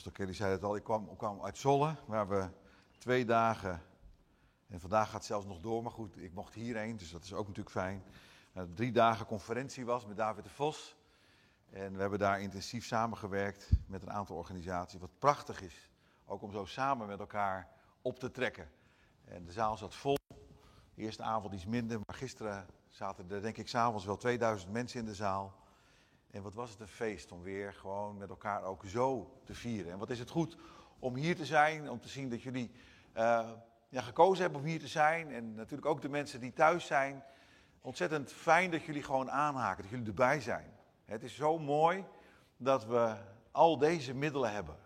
Pastor Kelly zei het al, ik kwam, ik kwam uit Zolle, waar we twee dagen, en vandaag gaat het zelfs nog door, maar goed, ik mocht hierheen, dus dat is ook natuurlijk fijn. Uh, drie dagen conferentie was met David de Vos. En we hebben daar intensief samengewerkt met een aantal organisaties, wat prachtig is. Ook om zo samen met elkaar op te trekken. En de zaal zat vol. De eerste avond iets minder, maar gisteren zaten er denk ik s'avonds wel 2000 mensen in de zaal. En wat was het een feest om weer gewoon met elkaar ook zo te vieren. En wat is het goed om hier te zijn, om te zien dat jullie uh, ja, gekozen hebben om hier te zijn. En natuurlijk ook de mensen die thuis zijn. Ontzettend fijn dat jullie gewoon aanhaken, dat jullie erbij zijn. Het is zo mooi dat we al deze middelen hebben.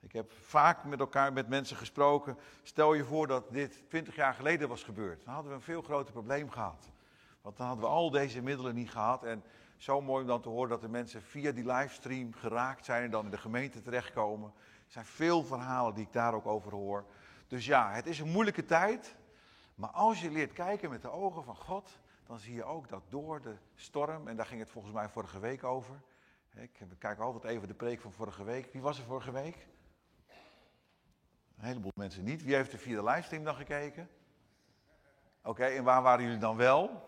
Ik heb vaak met elkaar, met mensen gesproken. Stel je voor dat dit 20 jaar geleden was gebeurd. Dan hadden we een veel groter probleem gehad. Want dan hadden we al deze middelen niet gehad. En zo mooi om dan te horen dat de mensen via die livestream geraakt zijn en dan in de gemeente terechtkomen. Er zijn veel verhalen die ik daar ook over hoor. Dus ja, het is een moeilijke tijd. Maar als je leert kijken met de ogen van God, dan zie je ook dat door de storm, en daar ging het volgens mij vorige week over. Ik kijk altijd even de preek van vorige week. Wie was er vorige week? Een heleboel mensen niet. Wie heeft er via de livestream dan gekeken? Oké, en waar waren jullie dan wel?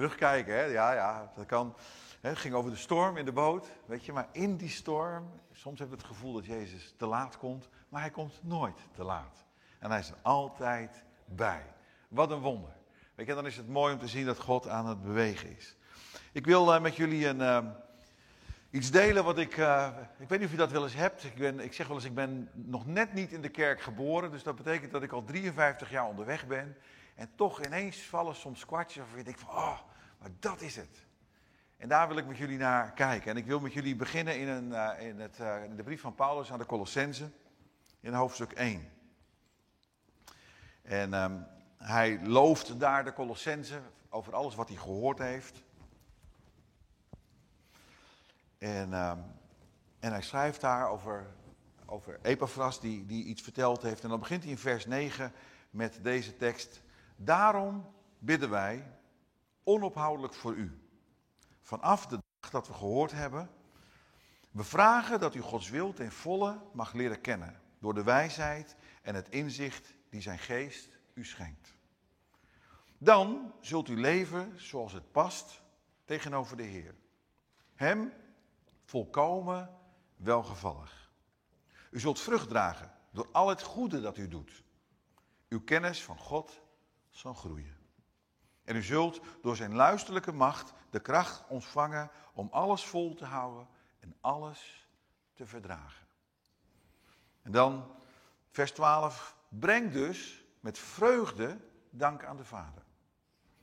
Terugkijken, hè? ja, ja, dat kan. Het ging over de storm in de boot, weet je, maar in die storm, soms hebben we het gevoel dat Jezus te laat komt, maar hij komt nooit te laat. En hij is er altijd bij. Wat een wonder. Weet je, dan is het mooi om te zien dat God aan het bewegen is. Ik wil uh, met jullie een, uh, iets delen wat ik, uh, ik weet niet of je dat wel eens hebt. Ik, ben, ik zeg wel eens, ik ben nog net niet in de kerk geboren, dus dat betekent dat ik al 53 jaar onderweg ben. En toch ineens vallen soms kwartjes of je denkt van, oh, maar dat is het. En daar wil ik met jullie naar kijken. En ik wil met jullie beginnen in, een, uh, in, het, in de brief van Paulus aan de Colossense, in hoofdstuk 1. En um, hij looft daar de Colossense over alles wat hij gehoord heeft. En, um, en hij schrijft daar over, over Epaphras die, die iets verteld heeft. En dan begint hij in vers 9 met deze tekst. Daarom bidden wij onophoudelijk voor u. Vanaf de dag dat we gehoord hebben. We vragen dat u Gods wil ten volle mag leren kennen. Door de wijsheid en het inzicht die zijn geest u schenkt. Dan zult u leven zoals het past tegenover de Heer. Hem volkomen welgevallig. U zult vrucht dragen door al het goede dat u doet. Uw kennis van God zal groeien. En u zult door zijn luisterlijke macht de kracht ontvangen om alles vol te houden en alles te verdragen. En dan vers 12. Breng dus met vreugde dank aan de Vader.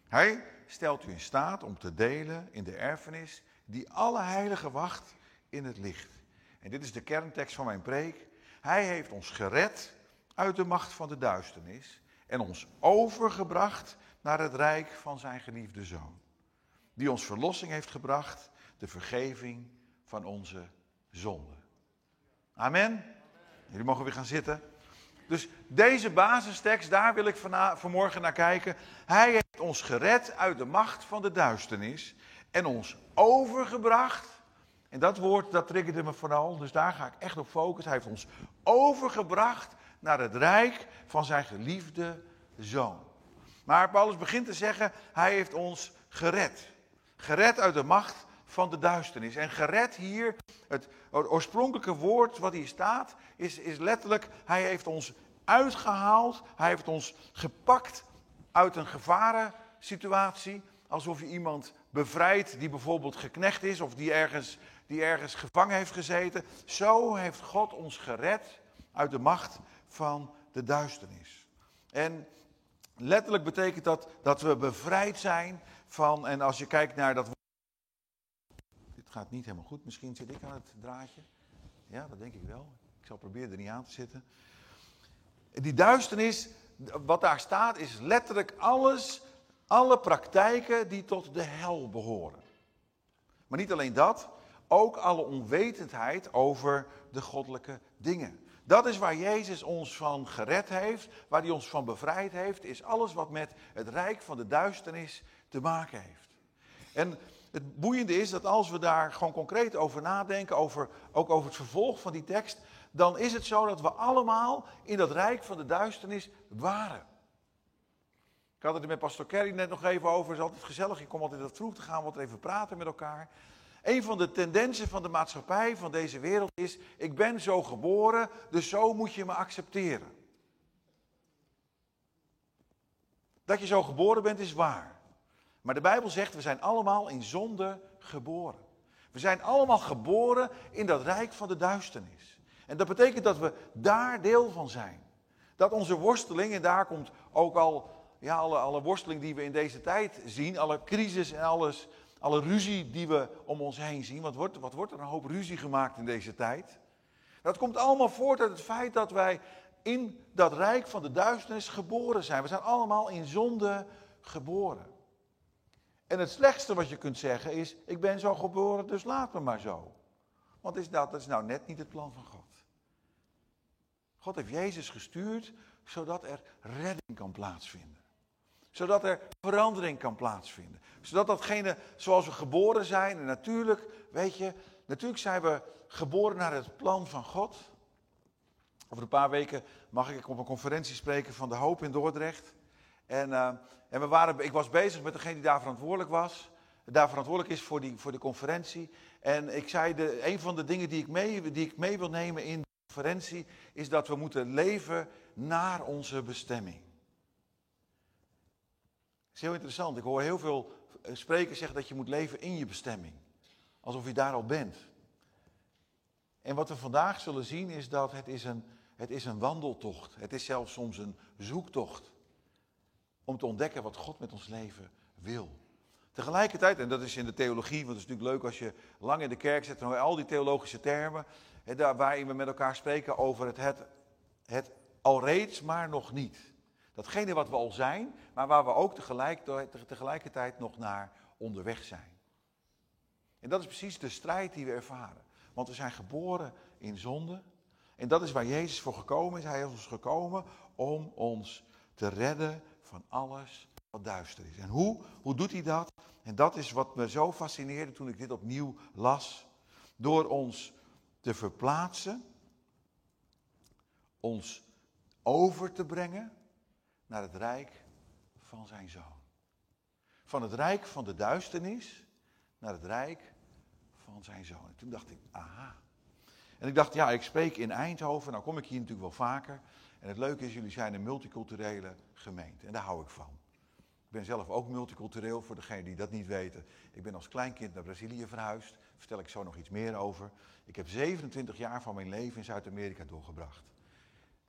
Hij stelt u in staat om te delen in de erfenis die alle heiligen wacht in het licht. En dit is de kerntekst van mijn preek. Hij heeft ons gered uit de macht van de duisternis en ons overgebracht naar het rijk van zijn geliefde zoon. Die ons verlossing heeft gebracht, de vergeving van onze zonden. Amen. Jullie mogen weer gaan zitten. Dus deze basistekst, daar wil ik vanmorgen naar kijken. Hij heeft ons gered uit de macht van de duisternis en ons overgebracht. En dat woord, dat triggerde me vooral, dus daar ga ik echt op focussen. Hij heeft ons overgebracht naar het rijk van zijn geliefde zoon. Maar Paulus begint te zeggen, hij heeft ons gered. Gered uit de macht van de duisternis. En gered hier, het oorspronkelijke woord wat hier staat, is, is letterlijk, hij heeft ons uitgehaald, hij heeft ons gepakt uit een gevarensituatie. Alsof je iemand bevrijdt die bijvoorbeeld geknecht is of die ergens, die ergens gevangen heeft gezeten. Zo heeft God ons gered uit de macht van de duisternis. En letterlijk betekent dat dat we bevrijd zijn van, en als je kijkt naar dat Dit gaat niet helemaal goed, misschien zit ik aan het draadje. Ja, dat denk ik wel. Ik zal proberen er niet aan te zitten. Die duisternis, wat daar staat, is letterlijk alles, alle praktijken die tot de hel behoren. Maar niet alleen dat, ook alle onwetendheid over de goddelijke dingen. Dat is waar Jezus ons van gered heeft, waar hij ons van bevrijd heeft, is alles wat met het rijk van de duisternis te maken heeft. En het boeiende is dat als we daar gewoon concreet over nadenken, over, ook over het vervolg van die tekst, dan is het zo dat we allemaal in dat rijk van de duisternis waren. Ik had het er met pastor Kerry net nog even over. Het is altijd gezellig. Ik kom altijd wat vroeg te gaan, wat even praten met elkaar. Een van de tendensen van de maatschappij, van deze wereld is: ik ben zo geboren, dus zo moet je me accepteren. Dat je zo geboren bent is waar. Maar de Bijbel zegt, we zijn allemaal in zonde geboren. We zijn allemaal geboren in dat rijk van de duisternis. En dat betekent dat we daar deel van zijn. Dat onze worsteling, en daar komt ook al ja, alle, alle worsteling die we in deze tijd zien, alle crisis en alles, alle ruzie die we om ons heen zien. Wat wordt, wat wordt er een hoop ruzie gemaakt in deze tijd? Dat komt allemaal voort uit het feit dat wij in dat rijk van de duisternis geboren zijn. We zijn allemaal in zonde geboren. En het slechtste wat je kunt zeggen is, ik ben zo geboren, dus laat me maar zo. Want is dat, dat is nou net niet het plan van God. God heeft Jezus gestuurd zodat er redding kan plaatsvinden. Zodat er verandering kan plaatsvinden. Zodat datgene zoals we geboren zijn, en natuurlijk, weet je, natuurlijk zijn we geboren naar het plan van God. Over een paar weken mag ik op een conferentie spreken van de Hoop in Dordrecht. En, uh, en we waren, ik was bezig met degene die daar verantwoordelijk was. Daar verantwoordelijk is voor, die, voor de conferentie. En ik zei, de, een van de dingen die ik, mee, die ik mee wil nemen in de conferentie... is dat we moeten leven naar onze bestemming. Is heel interessant. Ik hoor heel veel eh, sprekers zeggen dat je moet leven in je bestemming. Alsof je daar al bent. En wat we vandaag zullen zien is dat het is een, het is een wandeltocht. Het is zelfs soms een zoektocht om te ontdekken wat God met ons leven wil. Tegelijkertijd, en dat is in de theologie, want het is natuurlijk leuk als je lang in de kerk zit en al die theologische termen, hè, daar, waarin we met elkaar spreken over het, het, het alreeds, maar nog niet. Datgene wat we al zijn, maar waar we ook tegelijkertijd, tegelijkertijd nog naar onderweg zijn. En dat is precies de strijd die we ervaren. Want we zijn geboren in zonde. En dat is waar Jezus voor gekomen is. Hij is ons gekomen om ons te redden van alles wat duister is. En hoe? Hoe doet hij dat? En dat is wat me zo fascineerde toen ik dit opnieuw las. Door ons te verplaatsen, ons over te brengen naar het rijk van zijn zoon. Van het rijk van de duisternis naar het rijk van zijn zoon. En toen dacht ik, aha. En ik dacht, ja, ik spreek in Eindhoven, nou kom ik hier natuurlijk wel vaker. En het leuke is, jullie zijn een multiculturele gemeente. En daar hou ik van. Ik ben zelf ook multicultureel, voor degenen die dat niet weten. Ik ben als kleinkind naar Brazilië verhuisd. Daar vertel ik zo nog iets meer over. Ik heb 27 jaar van mijn leven in Zuid-Amerika doorgebracht.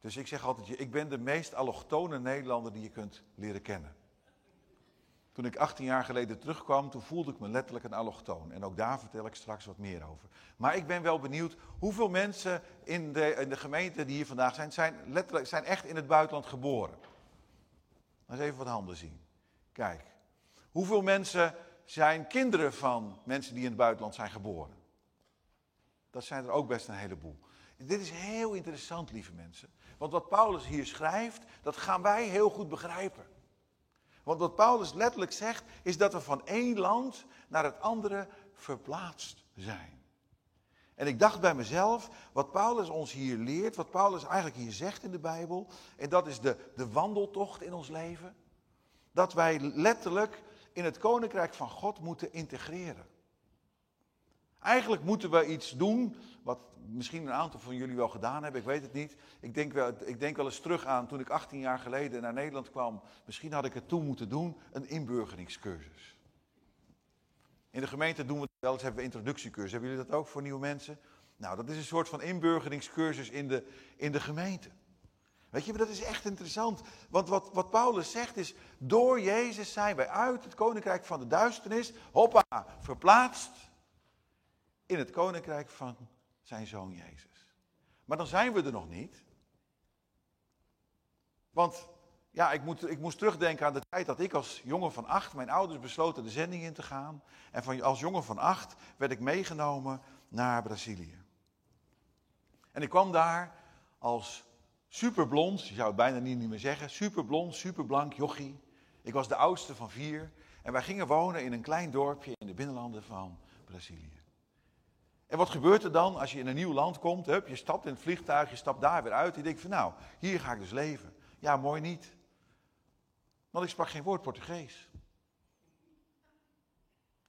Dus ik zeg altijd, ik ben de meest allochtone Nederlander die je kunt leren kennen. Toen ik 18 jaar geleden terugkwam, toen voelde ik me letterlijk een allochtoon. En ook daar vertel ik straks wat meer over. Maar ik ben wel benieuwd hoeveel mensen in de, in de gemeente die hier vandaag zijn, zijn, letterlijk, zijn echt in het buitenland geboren. Laat eens even wat handen zien. Kijk, hoeveel mensen zijn kinderen van mensen die in het buitenland zijn geboren? Dat zijn er ook best een heleboel. Dit is heel interessant, lieve mensen. Want wat Paulus hier schrijft, dat gaan wij heel goed begrijpen. Want wat Paulus letterlijk zegt, is dat we van één land naar het andere verplaatst zijn. En ik dacht bij mezelf, wat Paulus ons hier leert, wat Paulus eigenlijk hier zegt in de Bijbel, en dat is de, de wandeltocht in ons leven, dat wij letterlijk in het koninkrijk van God moeten integreren. Eigenlijk moeten we iets doen, wat misschien een aantal van jullie wel gedaan hebben, ik weet het niet. Ik denk, wel, ik denk wel eens terug aan toen ik 18 jaar geleden naar Nederland kwam. Misschien had ik het toen moeten doen, een inburgeringscursus. In de gemeente doen we het wel eens, hebben we introductiecursus. Hebben jullie dat ook voor nieuwe mensen? Nou, dat is een soort van inburgeringscursus in de, in de gemeente. Weet je, maar dat is echt interessant. Want wat, wat Paulus zegt is, door Jezus zijn wij uit het koninkrijk van de duisternis, hoppa, verplaatst in het koninkrijk van zijn zoon Jezus. Maar dan zijn we er nog niet. Want ja, ik, moet, ik moest terugdenken aan de tijd dat ik als jongen van acht, mijn ouders besloten de zending in te gaan. En van, als jongen van acht werd ik meegenomen naar Brazilië. En ik kwam daar als superblond, je zou het bijna niet meer zeggen, superblond, superblank jochie. Ik was de oudste van vier. En wij gingen wonen in een klein dorpje in de binnenlanden van Brazilië. En wat gebeurt er dan als je in een nieuw land komt? Je stapt in het vliegtuig, je stapt daar weer uit. En je denkt van nou, hier ga ik dus leven. Ja, mooi niet. Want ik sprak geen woord Portugees.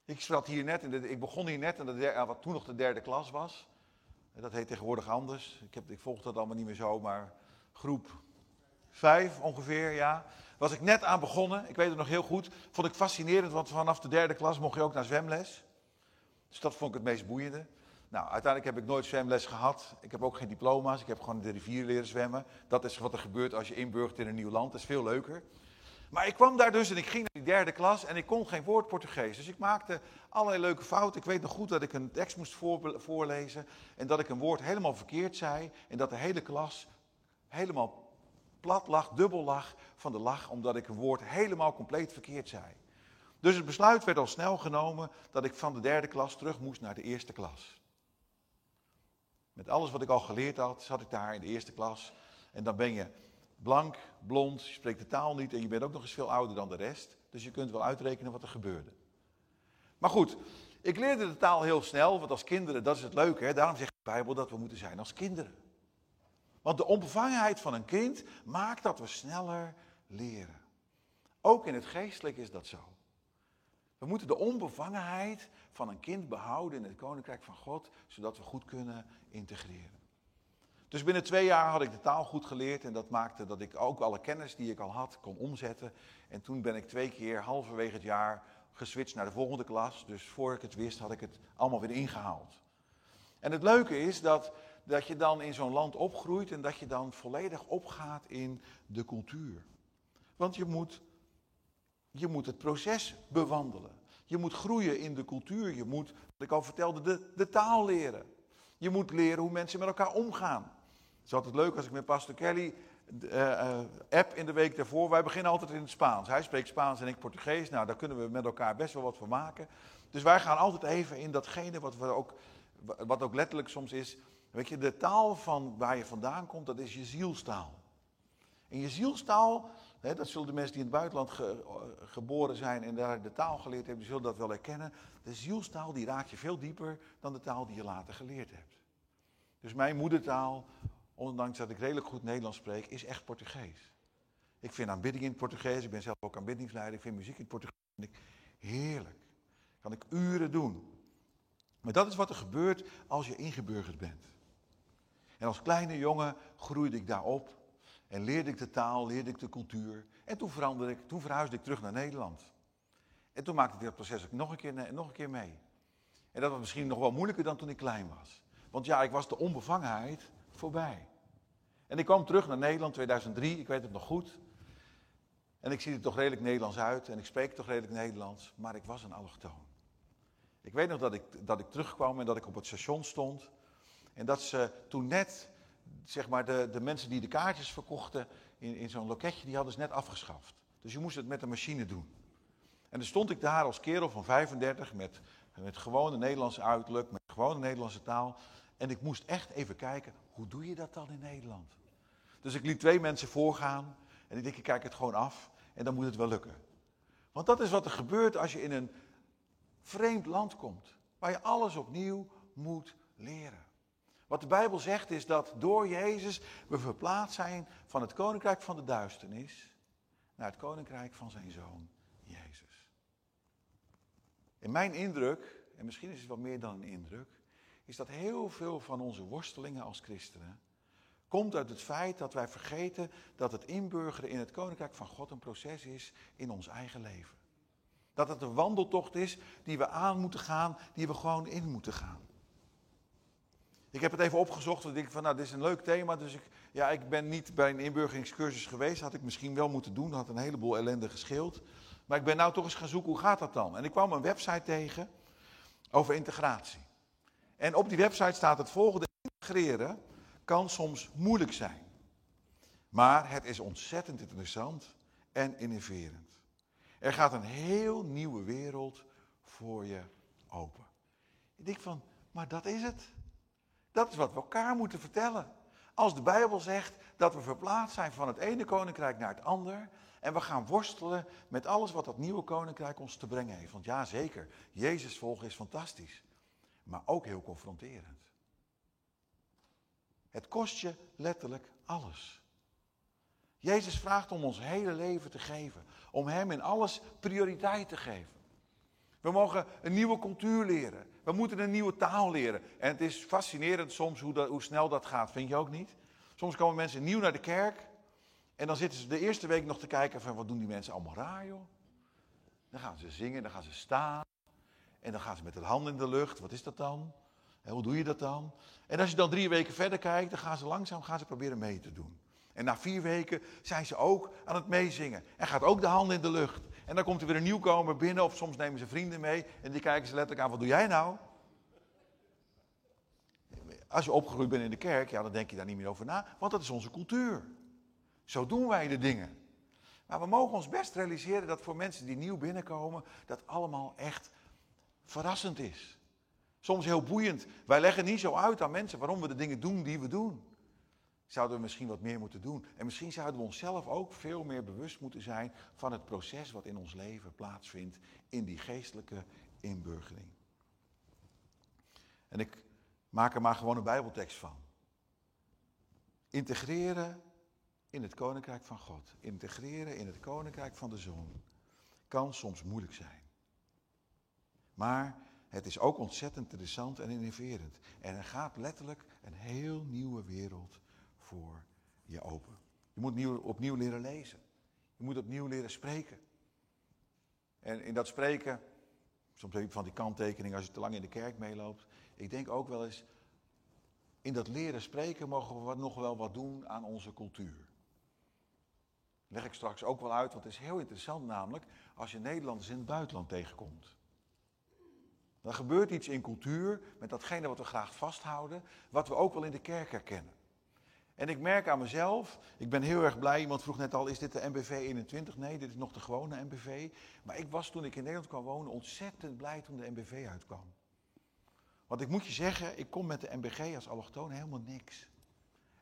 Ik, zat hier net ik begon hier net in de wat toen nog de derde klas was. Dat heet tegenwoordig anders. Ik, heb, ik volg dat allemaal niet meer zo, maar groep vijf ongeveer, ja. Was ik net aan begonnen, ik weet het nog heel goed. Vond ik fascinerend, want vanaf de derde klas mocht je ook naar zwemles. Dus dat vond ik het meest boeiende. Nou, uiteindelijk heb ik nooit zwemles gehad. Ik heb ook geen diploma's. Ik heb gewoon de rivier leren zwemmen. Dat is wat er gebeurt als je inburgt in een nieuw land. Dat is veel leuker. Maar ik kwam daar dus en ik ging naar die derde klas en ik kon geen woord Portugees. Dus ik maakte allerlei leuke fouten. Ik weet nog goed dat ik een tekst moest voorlezen en dat ik een woord helemaal verkeerd zei. En dat de hele klas helemaal plat lag, dubbel lag van de lach, omdat ik een woord helemaal compleet verkeerd zei. Dus het besluit werd al snel genomen dat ik van de derde klas terug moest naar de eerste klas. Met alles wat ik al geleerd had, zat ik daar in de eerste klas. En dan ben je blank, blond, je spreekt de taal niet en je bent ook nog eens veel ouder dan de rest. Dus je kunt wel uitrekenen wat er gebeurde. Maar goed, ik leerde de taal heel snel, want als kinderen, dat is het leuke. Hè? Daarom zegt de Bijbel dat we moeten zijn als kinderen. Want de onbevangenheid van een kind maakt dat we sneller leren. Ook in het geestelijk is dat zo. We moeten de onbevangenheid van een kind behouden in het koninkrijk van God, zodat we goed kunnen integreren. Dus binnen twee jaar had ik de taal goed geleerd en dat maakte dat ik ook alle kennis die ik al had kon omzetten. En toen ben ik twee keer halverwege het jaar geswitcht naar de volgende klas. Dus voor ik het wist had ik het allemaal weer ingehaald. En het leuke is dat, dat je dan in zo'n land opgroeit en dat je dan volledig opgaat in de cultuur. Want je moet, je moet het proces bewandelen. Je moet groeien in de cultuur. Je moet, wat ik al vertelde, de, de taal leren. Je moet leren hoe mensen met elkaar omgaan. Het is altijd leuk als ik met Pastor Kelly uh, app in de week daarvoor. Wij beginnen altijd in het Spaans. Hij spreekt Spaans en ik Portugees. Nou, daar kunnen we met elkaar best wel wat van maken. Dus wij gaan altijd even in datgene wat, we ook, wat ook letterlijk soms is. Weet je, de taal van waar je vandaan komt, dat is je zielstaal. En je zielstaal, dat zullen de mensen die in het buitenland geboren zijn en daar de taal geleerd hebben, die zullen dat wel herkennen. De zielstaal die raakt je veel dieper dan de taal die je later geleerd hebt. Dus mijn moedertaal, ondanks dat ik redelijk goed Nederlands spreek, is echt Portugees. Ik vind aanbidding in het Portugees, ik ben zelf ook aanbiddingsleider, ik vind muziek in het Portugees vind ik heerlijk. Kan ik uren doen. Maar dat is wat er gebeurt als je ingeburgerd bent. En als kleine jongen groeide ik daarop en leerde ik de taal, leerde ik de cultuur. En toen, veranderde ik, toen verhuisde ik terug naar Nederland. En toen maakte ik dat proces ook nog een, keer, nog een keer mee. En dat was misschien nog wel moeilijker dan toen ik klein was. Want ja, ik was de onbevangenheid voorbij. En ik kwam terug naar Nederland 2003, ik weet het nog goed. En ik zie er toch redelijk Nederlands uit en ik spreek toch redelijk Nederlands, maar ik was een allochtoon. Ik weet nog dat ik, dat ik terugkwam en dat ik op het station stond. En dat ze toen net, zeg maar, de, de mensen die de kaartjes verkochten in, in zo'n loketje, die hadden ze net afgeschaft. Dus je moest het met een machine doen. En dan stond ik daar als kerel van 35 met, met gewone Nederlandse uiterlijk, met gewone Nederlandse taal. En ik moest echt even kijken, hoe doe je dat dan in Nederland? Dus ik liet twee mensen voorgaan en ik denk, ik kijk het gewoon af en dan moet het wel lukken. Want dat is wat er gebeurt als je in een vreemd land komt, waar je alles opnieuw moet leren. Wat de Bijbel zegt is dat door Jezus we verplaatst zijn van het koninkrijk van de duisternis naar het koninkrijk van zijn zoon Jezus. In mijn indruk, en misschien is het wel meer dan een indruk, is dat heel veel van onze worstelingen als christenen komt uit het feit dat wij vergeten dat het inburgeren in het koninkrijk van God een proces is in ons eigen leven. Dat het een wandeltocht is die we aan moeten gaan, die we gewoon in moeten gaan. Ik heb het even opgezocht, want ik denk van nou, dit is een leuk thema, dus ik, ja, ik ben niet bij een inburgeringscursus geweest, had ik misschien wel moeten doen, had een heleboel ellende gescheeld. Maar ik ben nou toch eens gaan zoeken, hoe gaat dat dan? En ik kwam een website tegen over integratie. En op die website staat het volgende: integreren kan soms moeilijk zijn. Maar het is ontzettend interessant en innoverend. Er gaat een heel nieuwe wereld voor je open. Ik denk van, maar dat is het. Dat is wat we elkaar moeten vertellen. Als de Bijbel zegt dat we verplaatst zijn van het ene koninkrijk naar het ander. En we gaan worstelen met alles wat dat nieuwe koninkrijk ons te brengen heeft. Want ja, zeker, Jezus volgen is fantastisch. Maar ook heel confronterend. Het kost je letterlijk alles. Jezus vraagt om ons hele leven te geven. Om Hem in alles prioriteit te geven. We mogen een nieuwe cultuur leren. We moeten een nieuwe taal leren. En het is fascinerend soms hoe, dat, hoe snel dat gaat, vind je ook niet? Soms komen mensen nieuw naar de kerk. En dan zitten ze de eerste week nog te kijken van wat doen die mensen allemaal raar joh. Dan gaan ze zingen, dan gaan ze staan. En dan gaan ze met de handen in de lucht. Wat is dat dan? En hoe doe je dat dan? En als je dan drie weken verder kijkt, dan gaan ze langzaam gaan ze proberen mee te doen. En na vier weken zijn ze ook aan het meezingen. En gaat ook de handen in de lucht. En dan komt er weer een nieuwkomer binnen, of soms nemen ze vrienden mee. En die kijken ze letterlijk aan, wat doe jij nou? Als je opgegroeid bent in de kerk, ja, dan denk je daar niet meer over na. Want dat is onze cultuur. Zo doen wij de dingen. Maar we mogen ons best realiseren dat voor mensen die nieuw binnenkomen, dat allemaal echt verrassend is. Soms heel boeiend. Wij leggen niet zo uit aan mensen waarom we de dingen doen die we doen. Zouden we misschien wat meer moeten doen. En misschien zouden we onszelf ook veel meer bewust moeten zijn van het proces wat in ons leven plaatsvindt in die geestelijke inburgering. En ik maak er maar gewoon een Bijbeltekst van. Integreren in het koninkrijk van God. Integreren in het koninkrijk van de Zoon. Kan soms moeilijk zijn. Maar het is ook ontzettend interessant en innoverend. En er gaat letterlijk een heel nieuwe wereld voor je open. Je moet nieuw, opnieuw leren lezen. Je moet opnieuw leren spreken. En in dat spreken, soms heb je van die kanttekening als je te lang in de kerk meeloopt. Ik denk ook wel eens, in dat leren spreken mogen we nog wel wat doen aan onze cultuur. leg ik straks ook wel uit, want het is heel interessant namelijk als je Nederlanders in het buitenland tegenkomt. Dan gebeurt iets in cultuur met datgene wat we graag vasthouden, wat we ook wel in de kerk herkennen. En ik merk aan mezelf, ik ben heel erg blij, iemand vroeg net al, is dit de MBV 21? Nee, dit is nog de gewone MBV. Maar ik was toen ik in Nederland kwam wonen ontzettend blij toen de MBV uitkwam. Want ik moet je zeggen, ik kom met de MBG als allochtoon helemaal niks.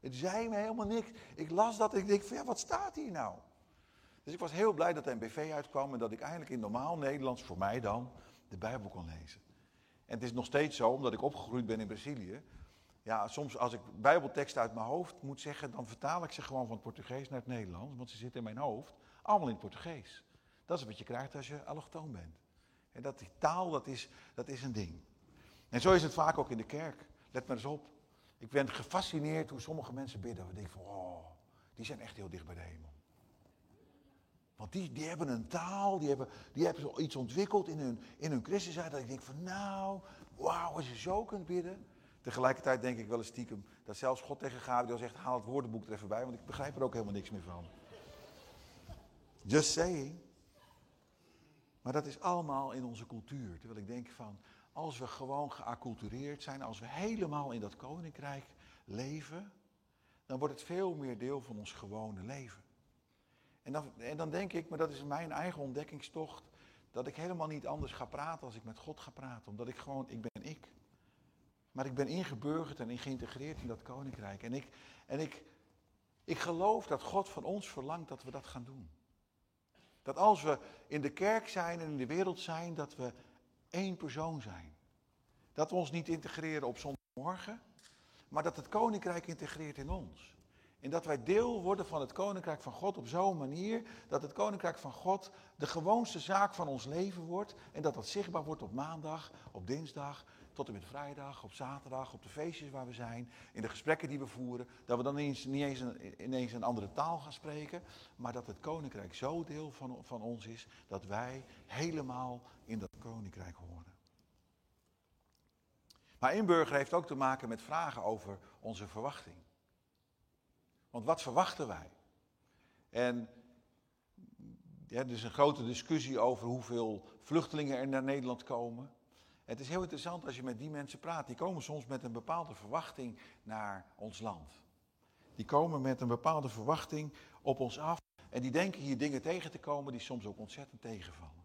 Het zei me helemaal niks. Ik las dat en ik denk ja, wat staat hier nou? Dus ik was heel blij dat de MBV uitkwam en dat ik eindelijk in normaal Nederlands, voor mij dan, de Bijbel kon lezen. En het is nog steeds zo, omdat ik opgegroeid ben in Brazilië. Ja, soms als ik bijbelteksten uit mijn hoofd moet zeggen, dan vertaal ik ze gewoon van het Portugees naar het Nederlands. Want ze zitten in mijn hoofd, allemaal in het Portugees. Dat is wat je krijgt als je allochtoon bent. En dat die taal, dat is, dat is een ding. En zo is het vaak ook in de kerk. Let maar eens op. Ik ben gefascineerd hoe sommige mensen bidden. We denken van, oh, die zijn echt heel dicht bij de hemel. Want die, die hebben een taal, die hebben, die hebben iets ontwikkeld in hun, in hun christenheid. Dat ik denk van nou, wauw, als je zo kunt bidden. Tegelijkertijd denk ik wel eens stiekem dat zelfs God tegen Gabriel zegt, haal het woordenboek er even bij, want ik begrijp er ook helemaal niks meer van. Just saying. Maar dat is allemaal in onze cultuur. Terwijl ik denk van, als we gewoon geaccultureerd zijn, als we helemaal in dat koninkrijk leven, dan wordt het veel meer deel van ons gewone leven. En dan, en dan denk ik, maar dat is mijn eigen ontdekkingstocht, dat ik helemaal niet anders ga praten als ik met God ga praten. Omdat ik gewoon, ik ben ik. Maar ik ben ingeburgerd en geïntegreerd in dat koninkrijk. En, ik, en ik, ik geloof dat God van ons verlangt dat we dat gaan doen. Dat als we in de kerk zijn en in de wereld zijn, dat we één persoon zijn. Dat we ons niet integreren op zondagmorgen, maar dat het koninkrijk integreert in ons. En dat wij deel worden van het koninkrijk van God op zo'n manier dat het koninkrijk van God de gewoonste zaak van ons leven wordt. En dat dat zichtbaar wordt op maandag, op dinsdag, tot en met vrijdag, op zaterdag, op de feestjes waar we zijn, in de gesprekken die we voeren. Dat we dan niet eens een, ineens een andere taal gaan spreken, maar dat het koninkrijk zo deel van, van ons is dat wij helemaal in dat koninkrijk horen. Maar inburger heeft ook te maken met vragen over onze verwachting. Want wat verwachten wij? En ja, er is een grote discussie over hoeveel vluchtelingen er naar Nederland komen. Het is heel interessant als je met die mensen praat. Die komen soms met een bepaalde verwachting naar ons land. Die komen met een bepaalde verwachting op ons af. En die denken hier dingen tegen te komen die soms ook ontzettend tegenvallen.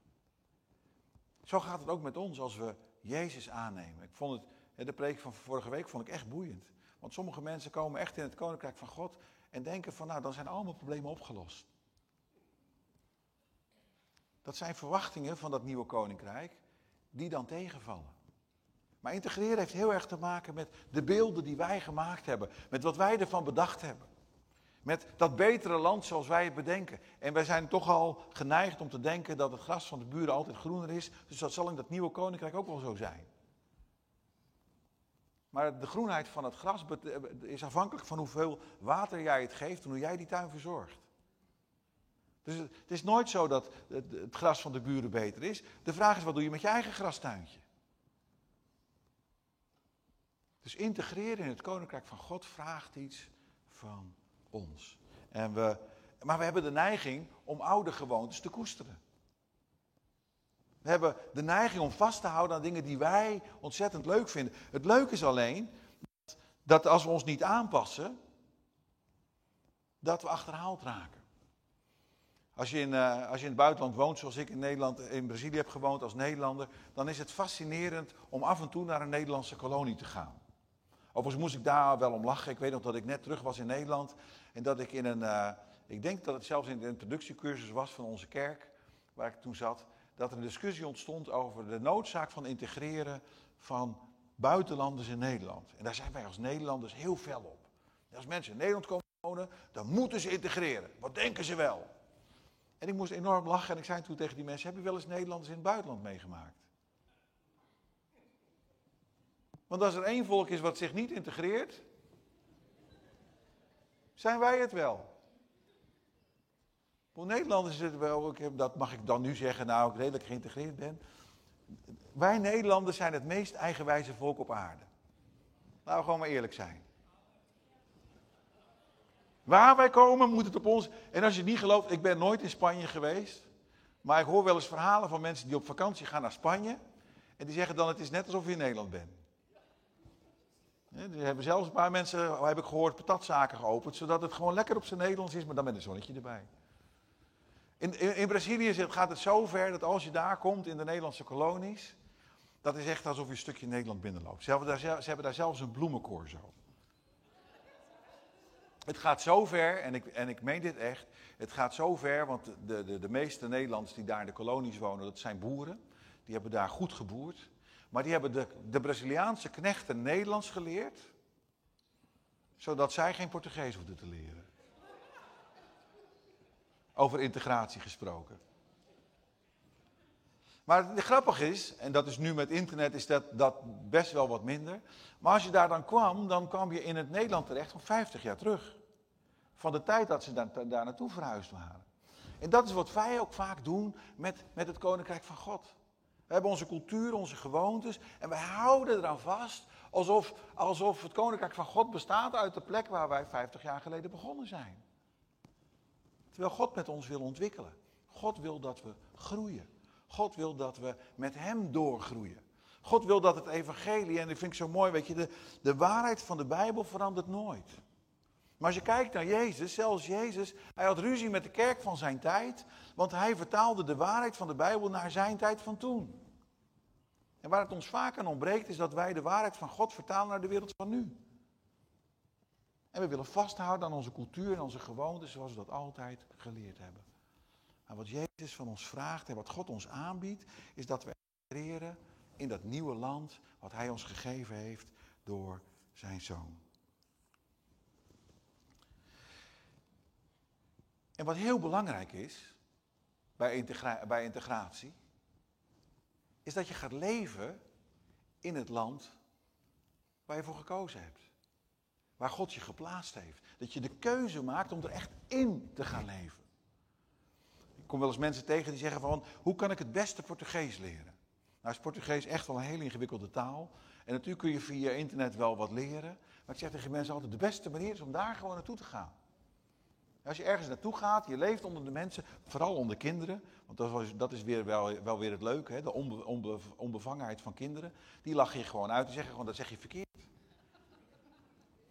Zo gaat het ook met ons als we Jezus aannemen. Ik vond het, de preek van vorige week vond ik echt boeiend. Want sommige mensen komen echt in het koninkrijk van God en denken van nou, dan zijn al mijn problemen opgelost. Dat zijn verwachtingen van dat nieuwe koninkrijk die dan tegenvallen. Maar integreren heeft heel erg te maken met de beelden die wij gemaakt hebben. Met wat wij ervan bedacht hebben. Met dat betere land zoals wij het bedenken. En wij zijn toch al geneigd om te denken dat het gras van de buren altijd groener is. Dus dat zal in dat nieuwe koninkrijk ook wel zo zijn. Maar de groenheid van het gras is afhankelijk van hoeveel water jij het geeft en hoe jij die tuin verzorgt. Dus het is nooit zo dat het gras van de buren beter is. De vraag is, wat doe je met je eigen grastuintje? Dus integreren in het koninkrijk van God vraagt iets van ons. En we, maar we hebben de neiging om oude gewoontes te koesteren. We hebben de neiging om vast te houden aan dingen die wij ontzettend leuk vinden. Het leuke is alleen dat, dat als we ons niet aanpassen, dat we achterhaald raken. Als je, in, uh, als je in het buitenland woont, zoals ik in Nederland, in Brazilië heb gewoond als Nederlander, dan is het fascinerend om af en toe naar een Nederlandse kolonie te gaan. Overigens moest ik daar wel om lachen. Ik weet nog dat ik net terug was in Nederland en dat ik in een, uh, ik denk dat het zelfs in de introductiecursus was van onze kerk, waar ik toen zat, dat er een discussie ontstond over de noodzaak van integreren van buitenlanders in Nederland. En daar zijn wij als Nederlanders heel fel op. als mensen in Nederland komen wonen, dan moeten ze integreren. Wat denken ze wel? En ik moest enorm lachen en ik zei toen tegen die mensen, heb je wel eens Nederlanders in het buitenland meegemaakt? Want als er één volk is wat zich niet integreert, zijn wij het wel. Voor Nederlanders is het wel, dat mag ik dan nu zeggen, nou ik redelijk geïntegreerd ben. Wij Nederlanders zijn het meest eigenwijze volk op aarde. Laten we gewoon maar eerlijk zijn. Waar wij komen, moet het op ons. En als je niet gelooft, ik ben nooit in Spanje geweest. Maar ik hoor wel eens verhalen van mensen die op vakantie gaan naar Spanje. En die zeggen dan: het is net alsof je in Nederland bent. Er hebben zelfs een paar mensen, heb ik gehoord, patatzaken geopend. Zodat het gewoon lekker op zijn Nederlands is, maar dan met een zonnetje erbij. In, in, Brazilië gaat het zo ver dat als je daar komt in de Nederlandse kolonies. Dat is echt alsof je een stukje Nederland binnenloopt. Ze hebben daar, ze hebben daar zelfs een bloemenkoor zo. Het gaat zo ver, en ik, en ik meen dit echt, het gaat zo ver, want de, de, de meeste Nederlanders die daar in de kolonies wonen, dat zijn boeren. Die hebben daar goed geboerd. Maar die hebben de, de Braziliaanse knechten Nederlands geleerd, zodat zij geen Portugees hoefden te leren. Over integratie gesproken. Maar het grappige is, en dat is nu met internet is dat, dat best wel wat minder. Maar als je daar dan kwam, dan kwam je in het Nederland terecht van 50 jaar terug. Van de tijd dat ze daar, daar naartoe verhuisd waren. En dat is wat wij ook vaak doen met, met het Koninkrijk van God. We hebben onze cultuur, onze gewoontes en wij houden eraan vast alsof, alsof het Koninkrijk van God bestaat uit de plek waar wij 50 jaar geleden begonnen zijn. Terwijl God met ons wil ontwikkelen. God wil dat we groeien. God wil dat we met Hem doorgroeien. God wil dat het evangelie, en dat vind ik zo mooi, weet je, de, de waarheid van de Bijbel verandert nooit. Maar als je kijkt naar Jezus, zelfs Jezus, hij had ruzie met de kerk van zijn tijd, want hij vertaalde de waarheid van de Bijbel naar zijn tijd van toen. En waar het ons vaak aan ontbreekt, is dat wij de waarheid van God vertalen naar de wereld van nu. En we willen vasthouden aan onze cultuur en onze gewoonten zoals we dat altijd geleerd hebben. En wat Jezus van ons vraagt en wat God ons aanbiedt, is dat we creëren in dat nieuwe land wat Hij ons gegeven heeft door zijn Zoon. En wat heel belangrijk is bij, bij integratie, is dat je gaat leven in het land waar je voor gekozen hebt. Waar God je geplaatst heeft. Dat je de keuze maakt om er echt in te gaan leven. Kom wel eens mensen tegen die zeggen van, hoe kan ik het beste Portugees leren? Nou is Portugees echt wel een hele ingewikkelde taal. En natuurlijk kun je via internet wel wat leren. Maar ik zeg tegen mensen altijd, de beste manier is om daar gewoon naartoe te gaan. Als je ergens naartoe gaat, je leeft onder de mensen, vooral onder kinderen. Want dat is, dat is weer wel, wel weer het leuke, hè? de onbe, onbevangenheid van kinderen. Die lachen je gewoon uit en zeggen gewoon, dat zeg je verkeerd.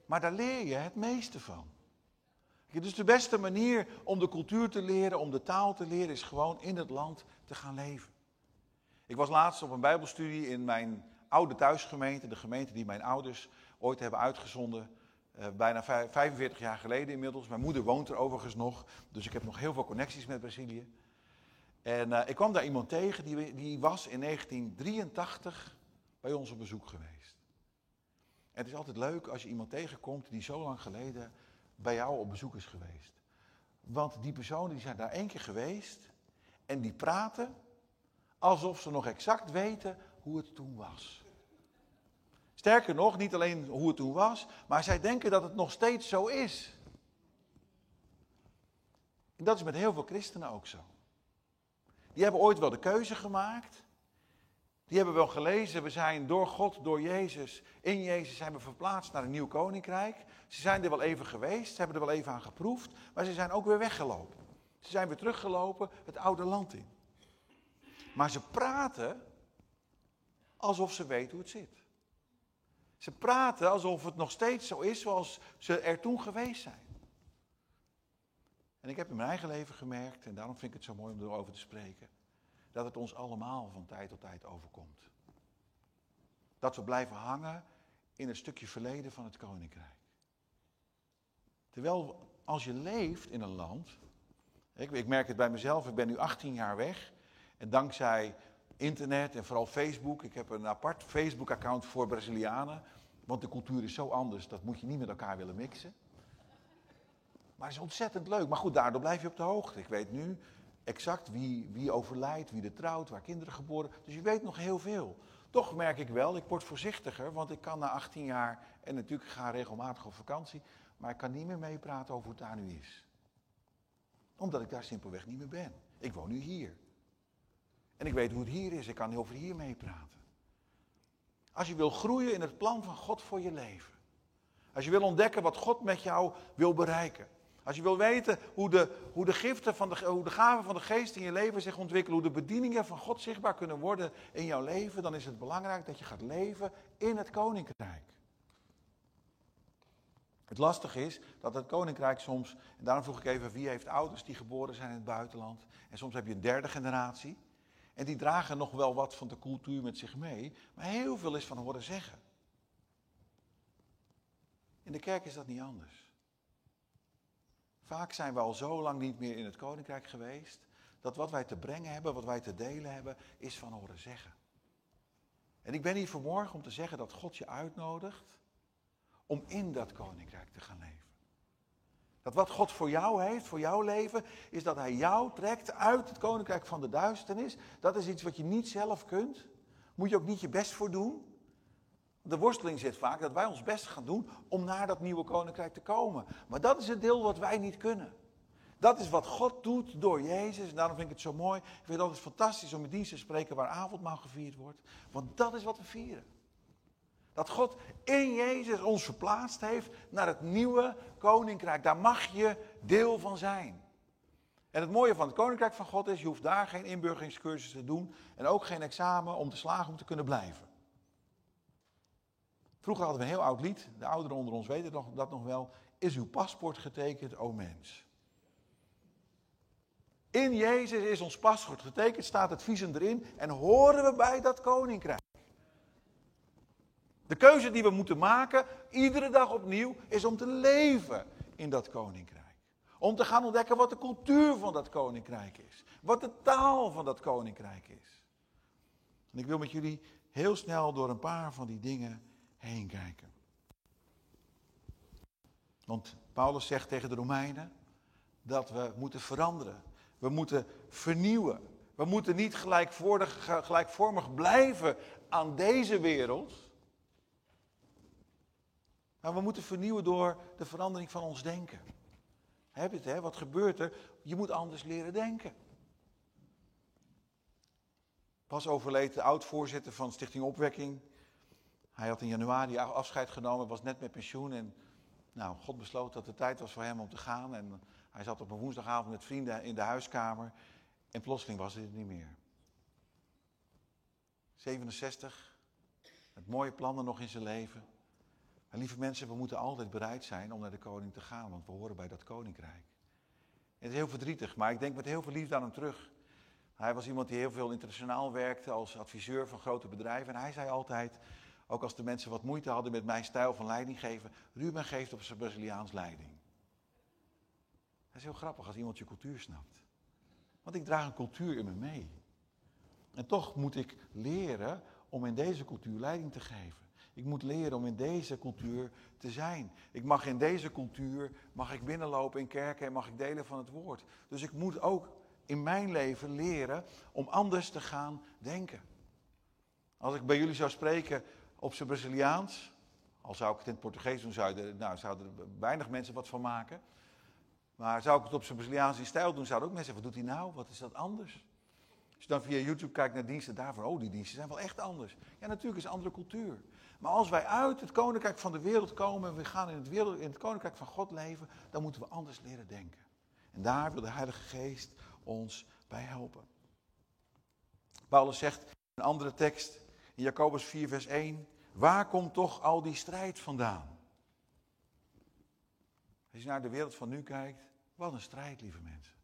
Maar daar leer je het meeste van. Dus de beste manier om de cultuur te leren, om de taal te leren, is gewoon in het land te gaan leven. Ik was laatst op een bijbelstudie in mijn oude thuisgemeente, de gemeente die mijn ouders ooit hebben uitgezonden Uh, bijna 45 jaar geleden inmiddels. Mijn moeder woont er overigens nog, dus ik heb nog heel veel connecties met Brazilië. En uh, ik kwam daar iemand tegen, die, die was in 1983 bij ons op bezoek geweest. Het is altijd leuk als je iemand tegenkomt die zo lang geleden bij jou op bezoek is geweest. Want die personen die zijn daar één keer geweest en die praten alsof ze nog exact weten hoe het toen was. Sterker nog, niet alleen hoe het toen was, maar zij denken dat het nog steeds zo is. En dat is met heel veel christenen ook zo. Die hebben ooit wel de keuze gemaakt. Die hebben wel gelezen, we zijn door God, door Jezus, in Jezus zijn we verplaatst naar een nieuw koninkrijk. Ze zijn er wel even geweest, ze hebben er wel even aan geproefd, maar ze zijn ook weer weggelopen. Ze zijn weer teruggelopen het oude land in. Maar ze praten alsof ze weten hoe het zit. Ze praten alsof het nog steeds zo is zoals ze er toen geweest zijn. En ik heb in mijn eigen leven gemerkt, en daarom vind ik het zo mooi om erover te spreken, dat het ons allemaal van tijd tot tijd overkomt. Dat we blijven hangen in een stukje verleden van het koninkrijk. Terwijl als je leeft in een land, ik, ik merk het bij mezelf, ik ben nu 18 jaar weg en dankzij internet en vooral Facebook. Ik heb een apart Facebook-account voor Brazilianen. Want de cultuur is zo anders, dat moet je niet met elkaar willen mixen. Maar het is ontzettend leuk. Maar goed, daardoor blijf je op de hoogte. Ik weet nu exact wie, wie overlijdt, wie er trouwt, waar kinderen geboren. Dus je weet nog heel veel. Toch merk ik wel, ik word voorzichtiger, want ik kan na 18 jaar, en natuurlijk ga regelmatig op vakantie, maar ik kan niet meer meepraten over hoe het daar nu is. Omdat ik daar simpelweg niet meer ben. Ik woon nu hier. En ik weet hoe het hier is. Ik kan over hier meepraten. Als je wil groeien in het plan van God voor je leven. Als je wil ontdekken wat God met jou wil bereiken. Als je wil weten hoe de, hoe de giften van de, hoe de gaven van de geest in je leven zich ontwikkelen. Hoe de bedieningen van God zichtbaar kunnen worden in jouw leven. Dan is het belangrijk dat je gaat leven in het koninkrijk. Het lastige is dat het koninkrijk soms, en daarom vroeg ik even wie heeft ouders die geboren zijn in het buitenland. En soms heb je een derde generatie. En die dragen nog wel wat van de cultuur met zich mee, maar heel veel is van horen zeggen. In de kerk is dat niet anders. Vaak zijn we al zo lang niet meer in het koninkrijk geweest, dat wat wij te brengen hebben, wat wij te delen hebben, is van horen zeggen. En ik ben hier vanmorgen om te zeggen dat God je uitnodigt om in dat koninkrijk te gaan leven. Dat wat God voor jou heeft, voor jouw leven, is dat Hij jou trekt uit het koninkrijk van de duisternis. Dat is iets wat je niet zelf kunt. Moet je ook niet je best voor doen. De worsteling zit vaak dat wij ons best gaan doen om naar dat nieuwe koninkrijk te komen. Maar dat is het deel wat wij niet kunnen. Dat is wat God doet door Jezus. En daarom vind ik het zo mooi. Ik vind het altijd fantastisch om in dienst te spreken waar avondmaal gevierd wordt. Want dat is wat we vieren. Dat God in Jezus ons verplaatst heeft naar het nieuwe koninkrijk. Daar mag je deel van zijn. En het mooie van het koninkrijk van God is, je hoeft daar geen inburgeringscursus te doen en ook geen examen om te slagen om te kunnen blijven. Vroeger hadden we een heel oud lied, de ouderen onder ons weten dat nog wel. Is uw paspoort getekend, o mens? In Jezus is ons paspoort getekend, staat het visum erin en horen we bij dat koninkrijk. De keuze die we moeten maken, iedere dag opnieuw, is om te leven in dat koninkrijk. Om te gaan ontdekken wat de cultuur van dat koninkrijk is. Wat de taal van dat koninkrijk is. En ik wil met jullie heel snel door een paar van die dingen heen kijken. Want Paulus zegt tegen de Romeinen dat we moeten veranderen. We moeten vernieuwen. We moeten niet gelijkvormig blijven aan deze wereld. Maar we moeten vernieuwen door de verandering van ons denken. Heb je het, hè? Wat gebeurt er? Je moet anders leren denken. Pas overleed de oud-voorzitter van Stichting Opwekking. Hij had in januari afscheid genomen, was net met pensioen. En nou, God besloot dat het tijd was voor hem om te gaan. En hij zat op een woensdagavond met vrienden in de huiskamer. En plotseling was hij het niet meer. 67, met mooie plannen nog in zijn leven. En lieve mensen, we moeten altijd bereid zijn om naar de koning te gaan, want we horen bij dat koninkrijk. Het is heel verdrietig, maar ik denk met heel veel liefde aan hem terug. Hij was iemand die heel veel internationaal werkte als adviseur van grote bedrijven. En hij zei altijd, Ook als de mensen wat moeite hadden met mijn stijl van leiding geven. Ruben geeft op zijn Braziliaans leiding. Dat is heel grappig als iemand je cultuur snapt. Want ik draag een cultuur in me mee. En toch moet ik leren om in deze cultuur leiding te geven. Ik moet leren om in deze cultuur te zijn. Ik mag in deze cultuur, mag ik binnenlopen in kerken en mag ik delen van het woord. Dus ik moet ook in mijn leven leren om anders te gaan denken. Als ik bij jullie zou spreken op zijn Braziliaans, al zou ik het in het Portugees doen, zouden, nou, zouden er weinig mensen wat van maken. Maar zou ik het op zijn Braziliaanse stijl doen, zouden ook mensen zeggen, wat doet hij nou? Wat is dat anders? Als je dan via YouTube kijkt naar diensten daarvan, oh die diensten zijn wel echt anders. Ja, natuurlijk is een andere cultuur. Maar als wij uit het koninkrijk van de wereld komen en we gaan in het, wereld, in het koninkrijk van God leven, dan moeten we anders leren denken. En daar wil de Heilige Geest ons bij helpen. Paulus zegt in een andere tekst, in Jacobus 4, vers 1, waar komt toch al die strijd vandaan? Als je naar de wereld van nu kijkt, wat een strijd, lieve mensen.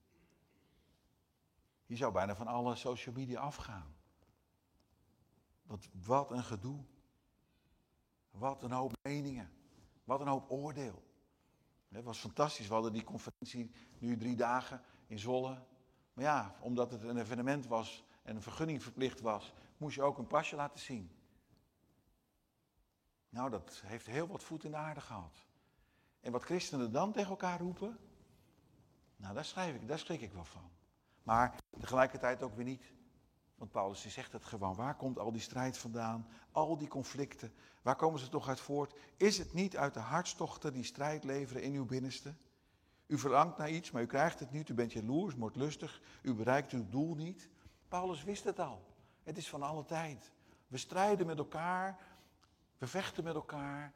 Je zou bijna van alle social media afgaan. Wat een gedoe. Wat een hoop meningen. Wat een hoop oordeel. Het was fantastisch. We hadden die conferentie nu drie dagen in Zwolle. Maar ja, omdat het een evenement was en een vergunning verplicht was, moest je ook een pasje laten zien. Nou, dat heeft heel wat voet in de aarde gehad. En wat christenen dan tegen elkaar roepen, nou, daar, schrijf ik, daar schrik ik wel van. Maar tegelijkertijd ook weer niet. Want Paulus die zegt het gewoon. Waar komt al die strijd vandaan? Al die conflicten. Waar komen ze toch uit voort? Is het niet uit de hartstochten die strijd leveren in uw binnenste? U verlangt naar iets, maar u krijgt het niet. U bent jaloers, lustig. U bereikt uw doel niet. Paulus wist het al. Het is van alle tijd. We strijden met elkaar. We vechten met elkaar.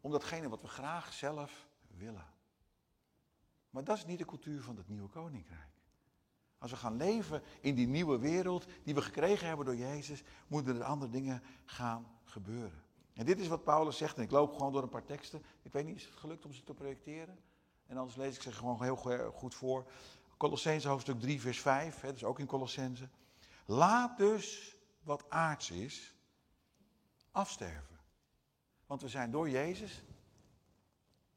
Om datgene wat we graag zelf willen. Maar dat is niet de cultuur van het nieuwe koninkrijk. Als we gaan leven in die nieuwe wereld die we gekregen hebben door Jezus, moeten er andere dingen gaan gebeuren. En dit is wat Paulus zegt, en ik loop gewoon door een paar teksten. Ik weet niet, is het gelukt om ze te projecteren? En anders lees ik ze gewoon heel goed voor. Colossense hoofdstuk 3, vers 5, hè, dus ook in Colossense. Laat dus wat aards is afsterven. Want we zijn door Jezus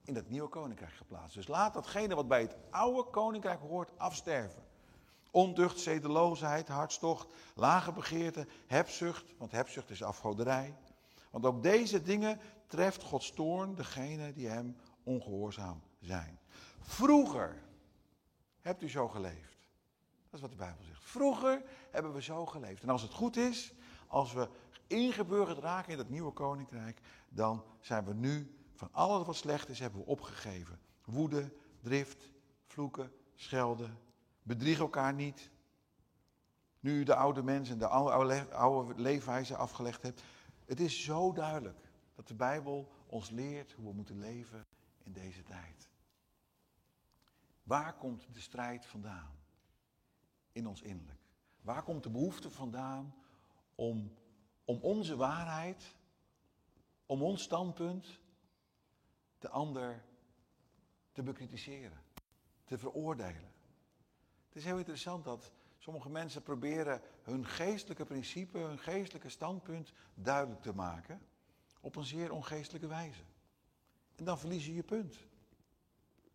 in het nieuwe koninkrijk geplaatst. Dus laat datgene wat bij het oude koninkrijk hoort afsterven. Ontucht, zedeloosheid, hartstocht, lage begeerte, hebzucht, want hebzucht is afgoderij. Want ook deze dingen treft Gods toorn degene die hem ongehoorzaam zijn. Vroeger hebt u zo geleefd. Dat is wat de Bijbel zegt. Vroeger hebben we zo geleefd. En als het goed is, als we ingeburgerd raken in het nieuwe koninkrijk, dan zijn we nu van alles wat slecht is, hebben we opgegeven. Woede, drift, vloeken, schelden, bedrieg elkaar niet. Nu u de oude mensen en de oude, oude leefwijze afgelegd hebt. Het is zo duidelijk dat de Bijbel ons leert hoe we moeten leven in deze tijd. Waar komt de strijd vandaan? In ons innerlijk. Waar komt de behoefte vandaan om, om onze waarheid, om ons standpunt, de ander te bekritiseren, te veroordelen? Het is heel interessant dat sommige mensen proberen hun geestelijke principe, hun geestelijke standpunt duidelijk te maken op een zeer ongeestelijke wijze. En dan verlies je je punt.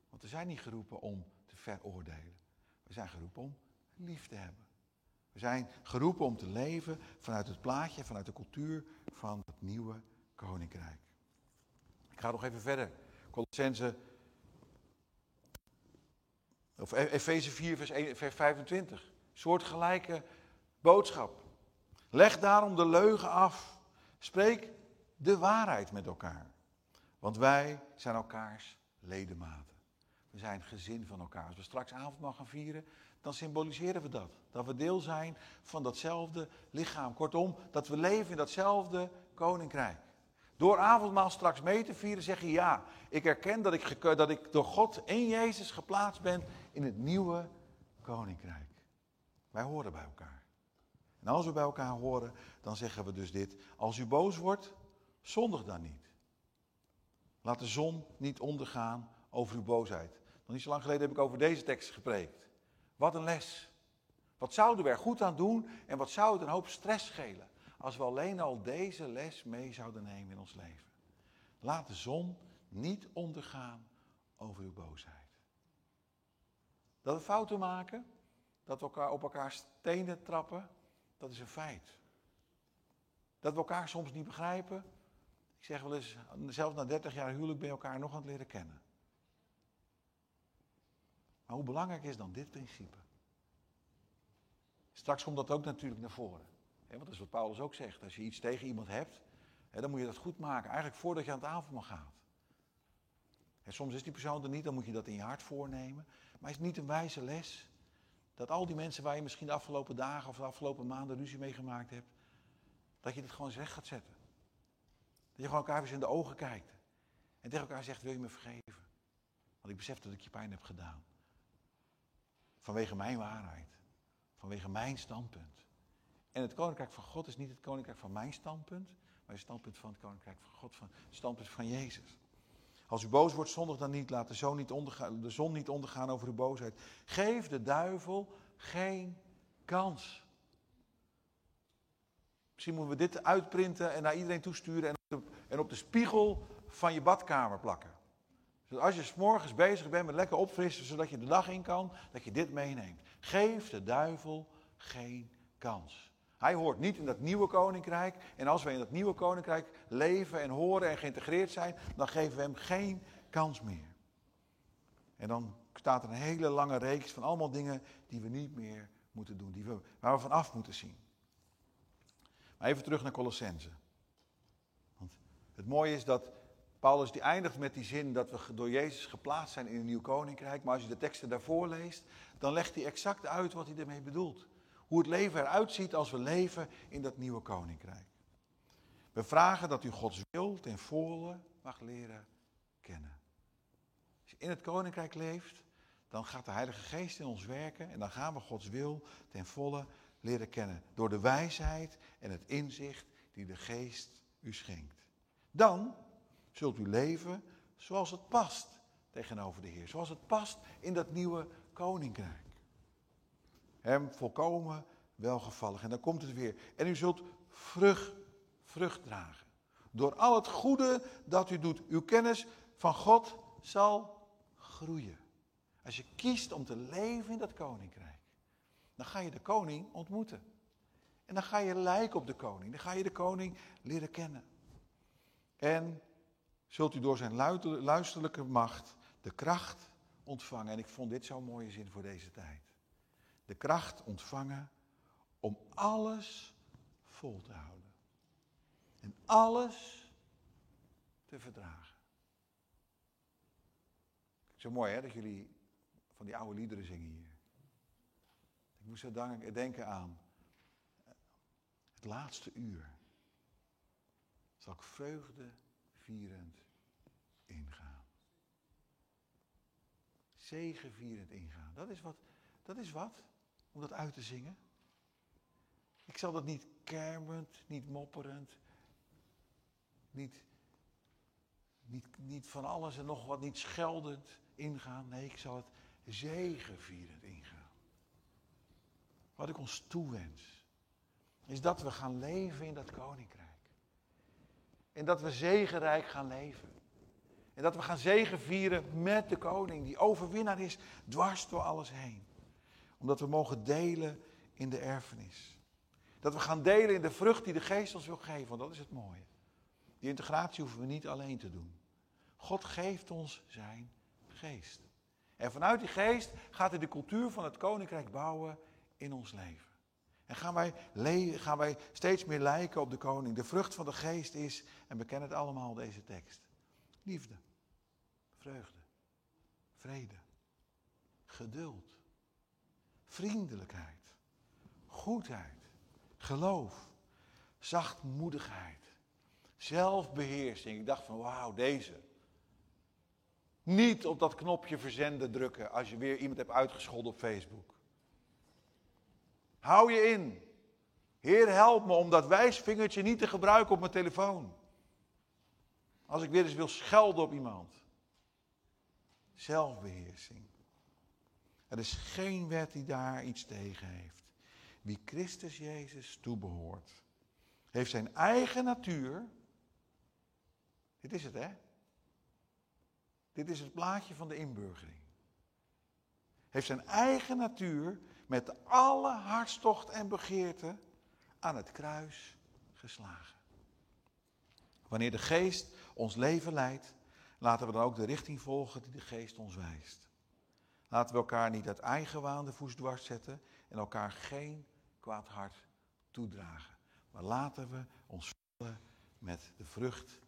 Want we zijn niet geroepen om te veroordelen. We zijn geroepen om lief te hebben. We zijn geroepen om te leven vanuit het plaatje, vanuit de cultuur van het nieuwe koninkrijk. Ik ga nog even verder. Colossense, of e- Efeze 4, vers, vers 25. Soortgelijke boodschap. Leg daarom de leugen af. Spreek de waarheid met elkaar. Want wij zijn elkaars ledematen. We zijn gezin van elkaar. Als we straks avondmaal gaan vieren, dan symboliseren we dat. Dat we deel zijn van datzelfde lichaam. Kortom, dat we leven in datzelfde koninkrijk. Door avondmaal straks mee te vieren zeg je ja, ik erken dat ik, dat ik door God in Jezus geplaatst ben in het nieuwe koninkrijk. Wij horen bij elkaar. En als we bij elkaar horen, dan zeggen we dus dit. Als u boos wordt, zondig dan niet. Laat de zon niet ondergaan over uw boosheid. Nog niet zo lang geleden heb ik over deze tekst gepreekt. Wat een les. Wat zouden we er goed aan doen en wat zou het een hoop stress schelen? als we alleen al deze les mee zouden nemen in ons leven. Laat de zon niet ondergaan over uw boosheid. Dat we fouten maken, dat we elkaar op elkaar stenen trappen, dat is een feit. Dat we elkaar soms niet begrijpen. Ik zeg wel eens, zelfs na 30 jaar huwelijk ben je elkaar nog aan het leren kennen. Maar hoe belangrijk is dan dit principe? Straks komt dat ook natuurlijk naar voren. Want dat is wat Paulus ook zegt. Als je iets tegen iemand hebt, dan moet je dat goed maken. Eigenlijk voordat je aan het avondmaal gaat. En soms is die persoon er niet, dan moet je dat in je hart voornemen. Maar is het niet een wijze les? Dat al die mensen waar je misschien de afgelopen dagen of de afgelopen maanden ruzie mee gemaakt hebt, dat je dit gewoon eens weg gaat zetten. Dat je gewoon elkaar eens in de ogen kijkt. En tegen elkaar zegt, wil je me vergeven? Want ik besef dat ik je pijn heb gedaan. Vanwege mijn waarheid. Vanwege mijn standpunt. En het koninkrijk van God is niet het koninkrijk van mijn standpunt, maar het standpunt van het koninkrijk van God, van het standpunt van Jezus. Als u boos wordt, zondig dan niet. Laat de zon niet, ondergaan, de zon niet ondergaan over uw boosheid. Geef de duivel geen kans. Misschien moeten we dit uitprinten en naar iedereen toesturen en en op de spiegel van je badkamer plakken. Zodat als je morgens bezig bent met lekker opfrissen, zodat je de dag in kan, dat je dit meeneemt. Geef de duivel geen kans. Hij hoort niet in dat nieuwe koninkrijk. En als we in dat nieuwe koninkrijk leven en horen en geïntegreerd zijn, dan geven we hem geen kans meer. En dan staat er een hele lange reeks van allemaal dingen die we niet meer moeten doen, die we, waar we van af moeten zien. Maar even terug naar Colossense. Want het mooie is dat Paulus die eindigt met die zin dat we door Jezus geplaatst zijn in een nieuw koninkrijk. Maar als je de teksten daarvoor leest, dan legt hij exact uit wat hij ermee bedoelt. Hoe het leven eruit ziet als we leven in dat nieuwe koninkrijk. We vragen dat u Gods wil ten volle mag leren kennen. Als je in het koninkrijk leeft, dan gaat de Heilige Geest in ons werken en dan gaan we Gods wil ten volle leren kennen. Door de wijsheid en het inzicht die de Geest u schenkt. Dan zult u leven zoals het past tegenover de Heer. Zoals het past in dat nieuwe koninkrijk. Hem volkomen welgevallig. En dan komt het weer. En u zult vrucht, vrucht dragen. Door al het goede dat u doet. Uw kennis van God zal groeien. Als je kiest om te leven in dat koninkrijk, dan ga je de koning ontmoeten. En dan ga je lijken op de koning. Dan ga je de koning leren kennen. En zult u door zijn luisterlijke macht de kracht ontvangen. En ik vond dit zo'n mooie zin voor deze tijd de kracht ontvangen om alles vol te houden. En alles te verdragen. Zo mooi hè, dat jullie van die oude liederen zingen hier. Ik moest zo denken aan het laatste uur. Zal ik vreugde vierend ingaan. Zegevierend ingaan. Dat is wat. Dat is wat om dat uit te zingen. Ik zal dat niet kermend, niet mopperend, niet, niet, niet van alles en nog wat, niet scheldend ingaan. Nee, ik zal het zegevierend ingaan. Wat ik ons toewens, is dat we gaan leven in dat koninkrijk. En dat we zegenrijk gaan leven. En dat we gaan zegenvieren met de koning, die overwinnaar is, dwars door alles heen omdat we mogen delen in de erfenis. Dat we gaan delen in de vrucht die de geest ons wil geven, want dat is het mooie. Die integratie hoeven we niet alleen te doen. God geeft ons zijn geest. En vanuit die geest gaat hij de cultuur van het koninkrijk bouwen in ons leven. En gaan wij, gaan wij steeds meer lijken op de koning. De vrucht van de geest is, en we kennen het allemaal, deze tekst. Liefde, vreugde, vrede, geduld, vriendelijkheid, goedheid, geloof, zachtmoedigheid, zelfbeheersing. Ik dacht van wauw, deze. Niet op dat knopje verzenden drukken als je weer iemand hebt uitgescholden op Facebook. Hou je in. Heer, help me om dat wijsvingertje niet te gebruiken op mijn telefoon. Als ik weer eens wil schelden op iemand. Zelfbeheersing. Er is geen wet die daar iets tegen heeft. Wie Christus Jezus toebehoort, heeft zijn eigen natuur. Dit is het, hè? Dit is het plaatje van de inburgering. Heeft zijn eigen natuur met alle hartstocht en begeerte aan het kruis geslagen. Wanneer de geest ons leven leidt, laten we dan ook de richting volgen die de geest ons wijst. Laten we elkaar niet uit eigen waan de voet dwars zetten en elkaar geen kwaad hart toedragen. Maar laten we ons vullen met de vrucht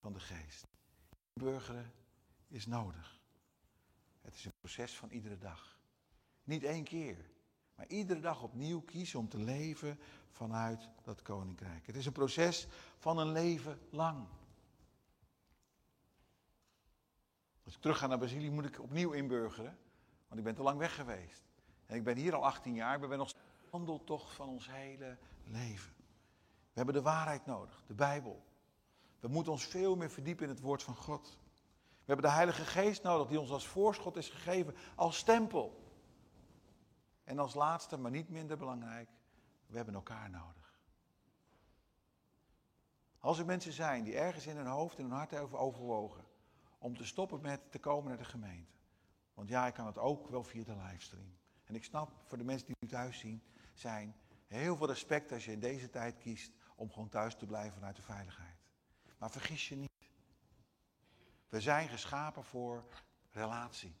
van de geest. Burgeren is nodig. Het is een proces van iedere dag. Niet één keer, maar iedere dag opnieuw kiezen om te leven vanuit dat koninkrijk. Het is een proces van een leven lang. Als ik terug ga naar Brazilië moet ik opnieuw inburgeren, want ik ben te lang weg geweest. En ik ben hier al 18 jaar, we ben nog wandeltocht van ons hele leven. We hebben de waarheid nodig, de Bijbel. We moeten ons veel meer verdiepen in het woord van God. We hebben de Heilige Geest nodig, die ons als voorschot is gegeven, als stempel. En als laatste, maar niet minder belangrijk, we hebben elkaar nodig. Als er mensen zijn die ergens in hun hoofd en hun hart hebben overwogen om te stoppen met te komen naar de gemeente. Want ja, ik kan het ook wel via de livestream. En ik snap voor de mensen die nu thuis zien, zijn heel veel respect als je in deze tijd kiest om gewoon thuis te blijven vanuit de veiligheid. Maar vergis je niet. We zijn geschapen voor relatie.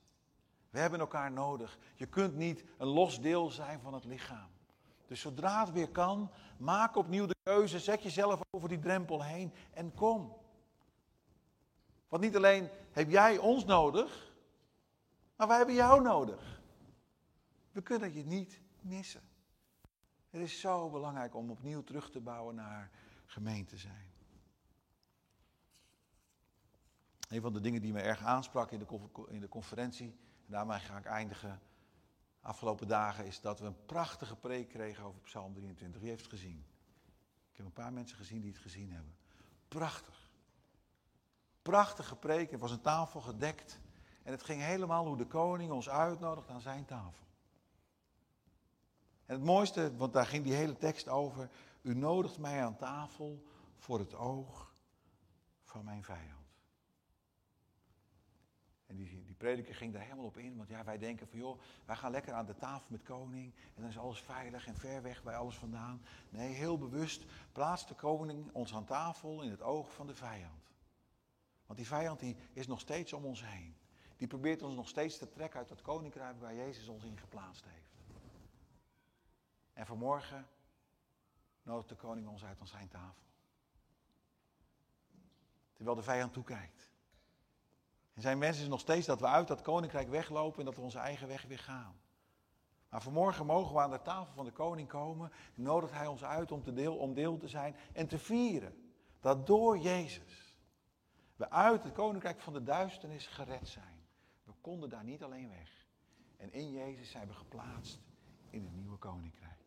We hebben elkaar nodig. Je kunt niet een los deel zijn van het lichaam. Dus zodra het weer kan, maak opnieuw de keuze, zet jezelf over die drempel heen en kom. Want niet alleen heb jij ons nodig, maar wij hebben jou nodig. We kunnen je niet missen. Het is zo belangrijk om opnieuw terug te bouwen naar gemeente zijn. Een van de dingen die me erg aansprak in de, conferentie, en daarmee ga ik eindigen, afgelopen dagen, is dat we een prachtige preek kregen over Psalm 23. Wie heeft het gezien? Ik heb een paar mensen gezien die het gezien hebben. Prachtig. Prachtige preek. Er was een tafel gedekt. En het ging helemaal hoe de koning ons uitnodigt aan zijn tafel. En het mooiste, want daar ging die hele tekst over. U nodigt mij aan tafel voor het oog van mijn vijand. Die, die prediker ging daar helemaal op in. Want ja, wij denken van joh, wij gaan lekker aan de tafel met koning. En dan is alles veilig en ver weg bij alles vandaan. Nee, heel bewust plaatst de koning ons aan tafel in het oog van de vijand. Want die vijand die is nog steeds om ons heen. Die probeert ons nog steeds te trekken uit dat koninkrijk waar Jezus ons in geplaatst heeft. En vanmorgen nodigt de koning ons uit aan zijn tafel. Terwijl de vijand toekijkt. En zijn wens is nog steeds dat we uit dat koninkrijk weglopen en dat we onze eigen weg weer gaan. Maar vanmorgen mogen we aan de tafel van de koning komen. En nodigt hij ons uit om, te deel, om deel te zijn en te vieren. Dat door Jezus we uit het koninkrijk van de duisternis gered zijn. We konden daar niet alleen weg. En in Jezus zijn we geplaatst in het nieuwe koninkrijk.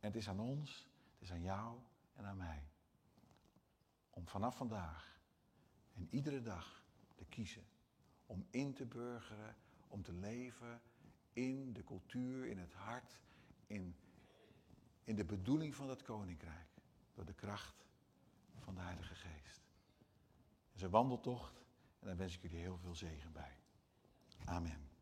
En het is aan ons, het is aan jou en aan mij. Om vanaf vandaag en iedere dag te kiezen. Om in te burgeren, om te leven in de cultuur, in het hart, in, in de bedoeling van dat koninkrijk. Door de kracht van de Heilige Geest. Is een wandeltocht en daar wens ik jullie heel veel zegen bij. Amen.